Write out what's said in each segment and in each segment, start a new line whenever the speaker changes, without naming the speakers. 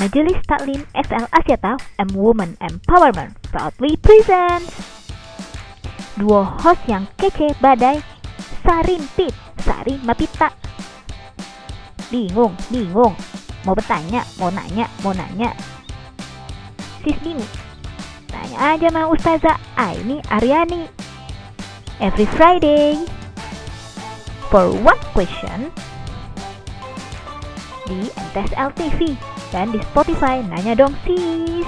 Majelis Taklim SL Asyata M Women Empowerment proudly presents Duo host yang kece badai Sarimpit, Sari Mapita. Bingung, bingung. Mau bertanya, mau nanya, mau nanya. Sis bingung Tanya aja sama Ustazah Aini Aryani. Every Friday For one question di MTSL TV dan di Spotify Nanya Dong Sis.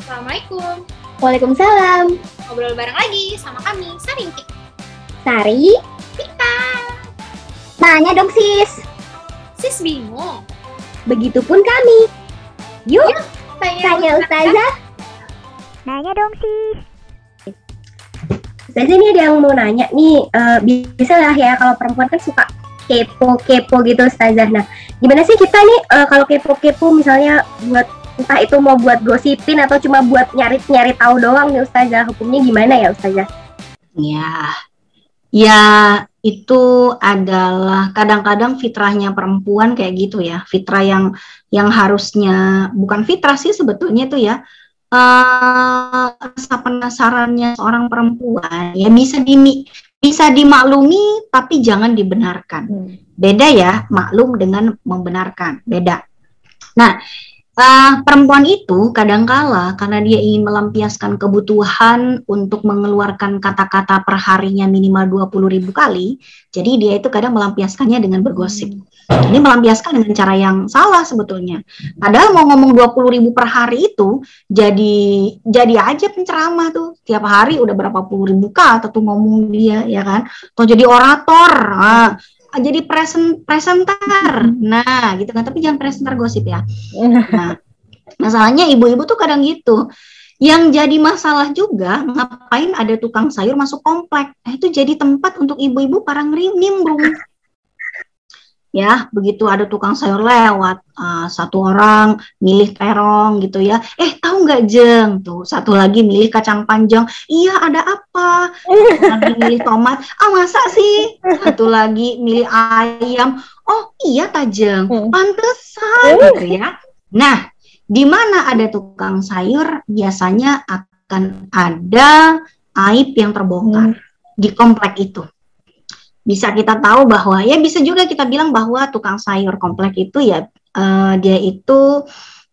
Assalamualaikum.
Waalaikumsalam.
Ngobrol bareng lagi sama kami, Sarintik.
Sari,
Kita.
tanya dong sis.
Sis bingung.
Begitupun kami. Yuk,
Tanya,
tanya Ustazah.
Nanya dong Sis.
Ustazah ini ada yang mau nanya nih. eh, bisa lah ya kalau perempuan kan suka kepo-kepo gitu Ustazah. Nah, gimana sih kita nih eh, kalau kepo-kepo misalnya buat entah itu mau buat gosipin atau cuma buat nyari-nyari tahu doang nih Ustazah. Hukumnya gimana ya Ustazah?
Ya, ya itu adalah kadang-kadang fitrahnya perempuan kayak gitu ya, fitrah yang yang harusnya bukan fitrah sih sebetulnya itu ya. eh rasa penasarannya seorang perempuan ya bisa dimi bisa dimaklumi tapi jangan dibenarkan. Beda ya, maklum dengan membenarkan, beda. Nah, eh, perempuan itu kadangkala karena dia ingin melampiaskan kebutuhan untuk mengeluarkan kata-kata perharinya minimal 20 ribu kali, jadi dia itu kadang melampiaskannya dengan bergosip. Ini melampiaskan dengan cara yang salah sebetulnya. Padahal mau ngomong 20 ribu per hari itu jadi jadi aja penceramah tuh tiap hari udah berapa puluh ribu kata tuh ngomong dia ya kan atau jadi orator ah, jadi present presenter. Nah gitu kan. Tapi jangan presenter gosip ya. Nah masalahnya ibu-ibu tuh kadang gitu. Yang jadi masalah juga ngapain ada tukang sayur masuk komplek? Eh, itu jadi tempat untuk ibu-ibu para nimbrung ya begitu ada tukang sayur lewat ah, satu orang milih terong gitu ya. Eh tahu nggak jeng? Tuh satu lagi milih kacang panjang. Iya ada apa? Satu lagi milih tomat. Ah masa sih? Satu lagi milih ayam. Oh iya tajeng
Hmm.
pantesan gitu ya. Nah di mana ada tukang sayur biasanya akan ada aib yang terbongkar di komplek itu bisa kita tahu bahwa ya bisa juga kita bilang bahwa tukang sayur komplek itu ya eh, dia itu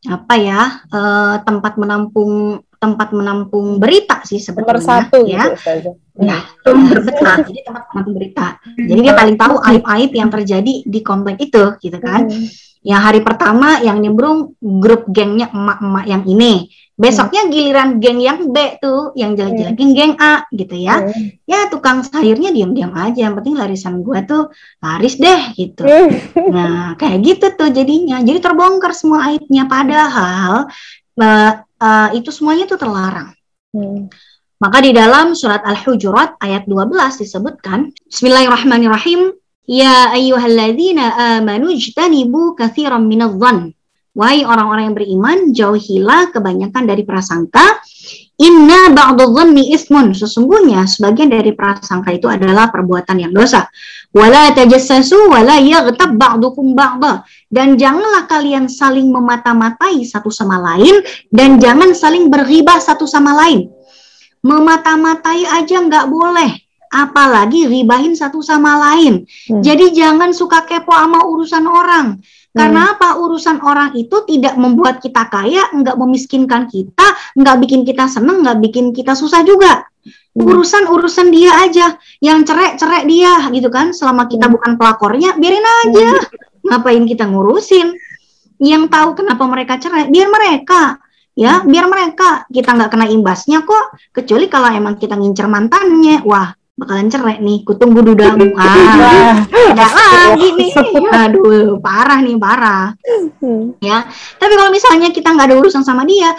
apa ya eh, tempat menampung tempat menampung berita sih
Nomor
sebetulnya
satu
ya
gitu.
Ya, betul. Jadi tempat menampung berita. Jadi dia paling tahu aib-aib yang terjadi di komplek itu, gitu kan.
Hmm.
Yang hari pertama yang nimbrung grup gengnya emak-emak yang ini. Besoknya giliran geng yang B tuh, yang jelek-jelekin geng A gitu ya.
Hmm.
Ya tukang sayurnya diam-diam aja, yang penting larisan gua tuh laris deh gitu.
Hmm.
Nah, kayak gitu tuh jadinya. Jadi terbongkar semua aibnya padahal eh, eh, itu semuanya tuh terlarang.
Hmm.
Maka di dalam surat Al-Hujurat ayat 12 disebutkan, Bismillahirrahmanirrahim, Ya ayyuhalladzina amanu jtanibu katsiran minadh-dhann. Wahai orang-orang yang beriman, jauhilah kebanyakan dari prasangka. Inna ba'dadh-dhanni ismun. Sesungguhnya sebagian dari prasangka itu adalah perbuatan yang dosa. Wala tajassasu wala yaghtab ba'dukum ba'dha. Dan janganlah kalian saling memata-matai satu sama lain dan jangan saling berghibah satu sama lain. Memata-matai aja nggak boleh apalagi ribahin satu sama lain.
Hmm.
jadi jangan suka kepo sama urusan orang. Karena apa? Urusan orang itu tidak membuat kita kaya nggak memiskinkan kita nggak bikin kita seneng nggak bikin kita susah juga.
Hmm.
urusan urusan dia aja. Yang cerai cerai dia gitu kan? Selama kita bukan pelakornya biarin aja ngapain kita ngurusin? Yang tahu kenapa mereka cerai biar mereka ya biar mereka. Kita nggak kena imbasnya kok kecuali kalau emang kita ngincer mantannya. Wah bakalan cerai nih. Kutunggu dudamu. Ah ada lagi nih. Aduh parah nih parah.
Hmm.
ya tapi kalau misalnya kita nggak ada urusan sama dia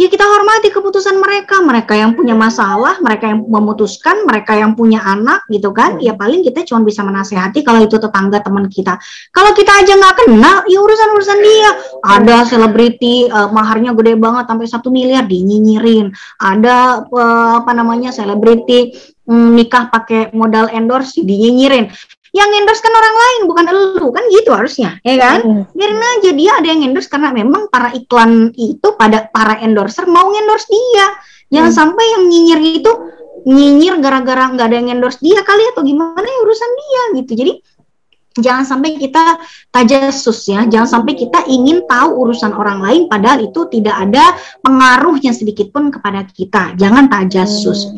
ya kita hormati keputusan mereka. Mereka yang punya masalah mereka yang memutuskan mereka yang punya anak gitu kan? Ya paling kita cuma bisa menasehati kalau itu tetangga teman kita. Kalau kita aja nggak kenal ya urusan urusan dia. Ada selebriti eh, maharnya gede banget sampai satu miliar dinyinyirin. Ada eh, apa namanya selebriti mm, nikah pakai modal endorse dinyinyirin yang endorse kan orang lain bukan elu. Kan gitu harusnya ya kan?
Hmm.
biarin aja dia ada yang endorse karena memang para iklan itu pada para endorser mau endorse dia. Jangan sampai yang nyinyir itu nyinyir gara-gara nggak ada yang endorse dia kali atau gimana ya urusan dia gitu. Jadi jangan sampai kita tajasus ya jangan sampai kita ingin tahu urusan orang lain padahal itu tidak ada pengaruhnya sedikit pun kepada kita jangan tajasus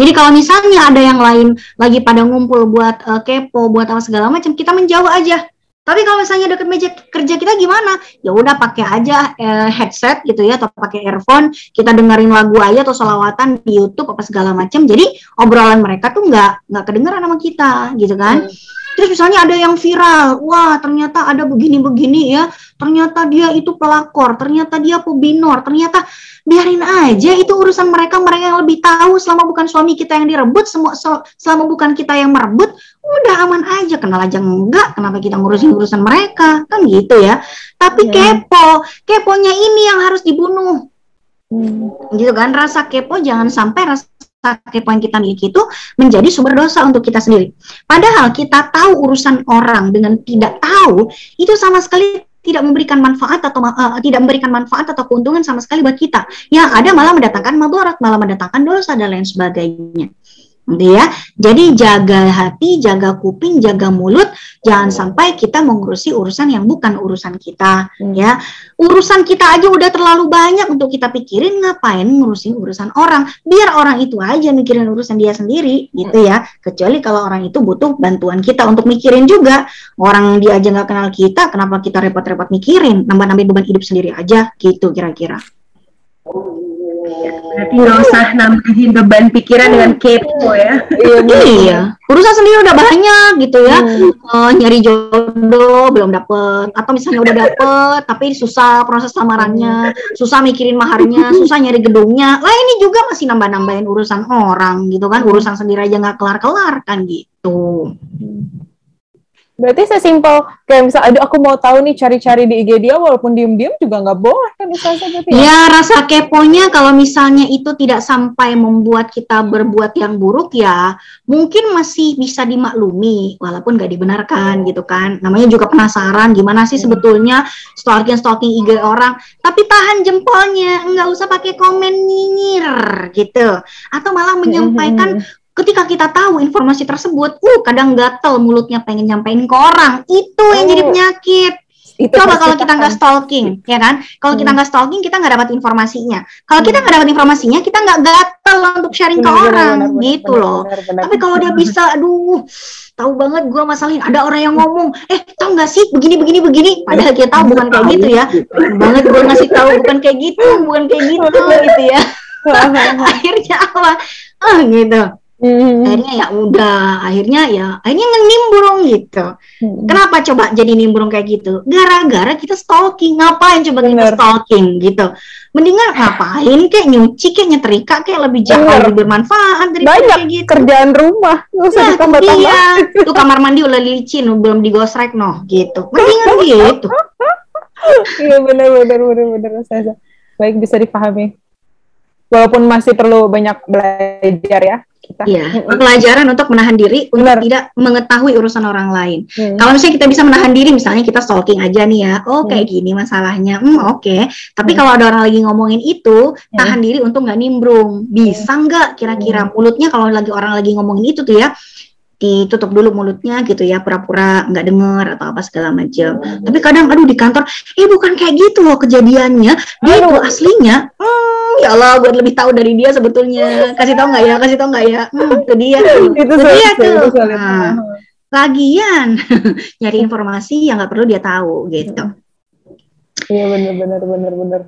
jadi kalau misalnya ada yang lain lagi pada ngumpul buat eh, kepo, buat apa segala macam, kita menjauh aja. Tapi kalau misalnya deket meja kerja kita gimana? Ya udah pakai aja eh, headset gitu ya atau pakai earphone, kita dengerin lagu aja atau solawatan di YouTube apa segala macam. Jadi obrolan mereka tuh nggak nggak kedengeran sama kita gitu kan. Terus misalnya ada yang viral, wah ternyata ada begini-begini ya, ternyata dia itu pelakor, ternyata dia pebinor, ternyata biarin aja itu urusan mereka, mereka yang lebih tahu selama bukan suami kita yang direbut, semua sel- selama bukan kita yang merebut, udah aman aja, kenal aja enggak, kenapa kita ngurusin urusan mereka, kan gitu ya. Tapi
Iya.
kepo, keponya ini yang harus dibunuh,
Hmm.
gitu kan rasa kepo jangan sampai rasa kepo yang kita miliki itu menjadi sumber dosa untuk kita sendiri. Padahal kita tahu urusan orang dengan tidak tahu itu sama sekali tidak memberikan manfaat atau eh, tidak memberikan manfaat atau keuntungan sama sekali buat kita. Yang ada malah mendatangkan mabarat malah mendatangkan dosa dan lain sebagainya gitu ya. Jadi jaga hati jaga kuping jaga mulut. Jangan sampai kita mengurusi urusan yang bukan urusan kita
Hmm.
ya. Urusan kita aja udah terlalu banyak untuk kita pikirin ngapain ngurusin urusan orang? Biar orang itu aja mikirin urusan dia sendiri gitu ya. Kecuali kalau orang itu butuh bantuan kita untuk mikirin juga. Orang dia aja nggak kenal kita kenapa kita repot-repot mikirin? Nambah-nambah beban hidup sendiri aja gitu kira-kira
Berarti nggak usah nambahin beban pikiran dengan kepo ya.
Iya, bener.
iya. Urusan sendiri udah banyak gitu ya.
Hmm.
Eh, nyari jodoh belum dapet. Atau misalnya udah dapet tapi susah proses lamarannya susah mikirin maharnya susah nyari gedungnya. Lah ini juga masih nambah-nambahin urusan orang gitu kan. Urusan sendiri aja nggak kelar-kelar kan gitu
Berarti sesimpel kayak misal, aduh aku mau tahu nih cari-cari di IG dia walaupun diem-diem juga nggak boleh kan berarti ya?
ya rasa keponya kalau misalnya itu tidak sampai membuat kita berbuat yang buruk ya mungkin masih bisa dimaklumi walaupun nggak dibenarkan gitu kan. Namanya juga penasaran gimana sih sebetulnya stalking stalking IG orang? Tapi tahan jempolnya nggak usah pakai komen nyinyir gitu. Atau malah menyampaikan ketika kita tahu informasi tersebut uh kadang gatel mulutnya pengen nyampein ke orang itu yang jadi
Oh.
penyakit
Itu
Coba kalau kita nggak stalking, ya kan? Kalau kita
Hmm.
nggak stalking, kita nggak dapat informasinya. Kalau kita nggak dapat informasinya, kita nggak gatel untuk sharing ke
Benar, benar,
orang,
benar, benar,
gitu
benar,
loh.
benar, benar.
Tapi kalau dia bisa, aduh, tahu banget gua masalahin. Ada orang yang ngomong, eh, tau nggak sih, begini, begini, begini. Padahal kita tahu bukan kayak gitu ya. Banget gua ngasih tahu bukan kayak gitu, bukan kayak gitu, gitu ya. Akhirnya apa? Ah, gitu.
Hmm.
Akhirnya ya udah, akhirnya ya, akhirnya nimbrung gitu.
Hmm.
Kenapa coba jadi nimbrung kayak gitu? Gara-gara kita stalking. Ngapain coba kita
Bener.
stalking gitu? Mendingan ngapain kayak nyuci kayak nyetrika kayak lebih jauh
Bener.
lebih bermanfaat daripada
Banyak
kayak gitu.
kerjaan rumah nggak usah
Nah, itu
ditambah-tambah
dia. Tuh kamar mandi udah licin, belum digosrek noh gitu. Mendingan gitu.
iya benar benar benar benar Ustazah. baik bisa dipahami walaupun masih perlu banyak belajar ya kita
Iya, pelajaran untuk menahan diri untuk
Bener.
tidak mengetahui urusan orang lain.
Hmm.
Kalau misalnya kita bisa menahan diri, misalnya kita stalking aja nih ya, oh kayak
Hmm.
gini masalahnya, hmm oke. Tapi
Hmm.
kalau ada orang lagi ngomongin itu, tahan diri untuk nggak nimbrung. Bisa nggak kira-kira
Hmm.
mulutnya kalau lagi orang lagi ngomongin itu tuh ya, ditutup dulu mulutnya gitu ya, pura-pura nggak denger atau apa segala macam. Tapi kadang, aduh di kantor, eh bukan kayak gitu loh kejadiannya, dia itu aslinya, hmm, ya Allah, gue lebih tahu dari dia sebetulnya. Kasih tahu nggak ya? Kasih tahu nggak ya? Hmm, itu dia. tuh.
itu
Itu dia tuh.
itu.
Nah, lagian nyari informasi yang nggak perlu dia tahu gitu.
Iya benar benar benar benar.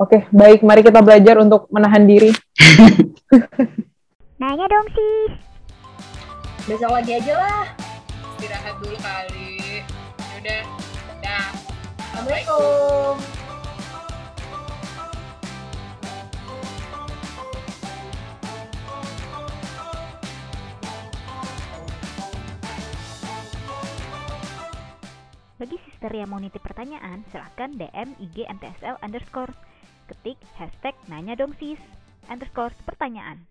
Oke, baik mari kita belajar untuk menahan diri.
Nanya dong sis.
Besok lagi aja lah. Istirahat dulu kali. Yaudah. Dah. Assalamualaikum.
Bagi sister yang mau nitip pertanyaan, silahkan DM IG MTSL underscore. Ketik hashtag nanya dong sis underscore pertanyaan.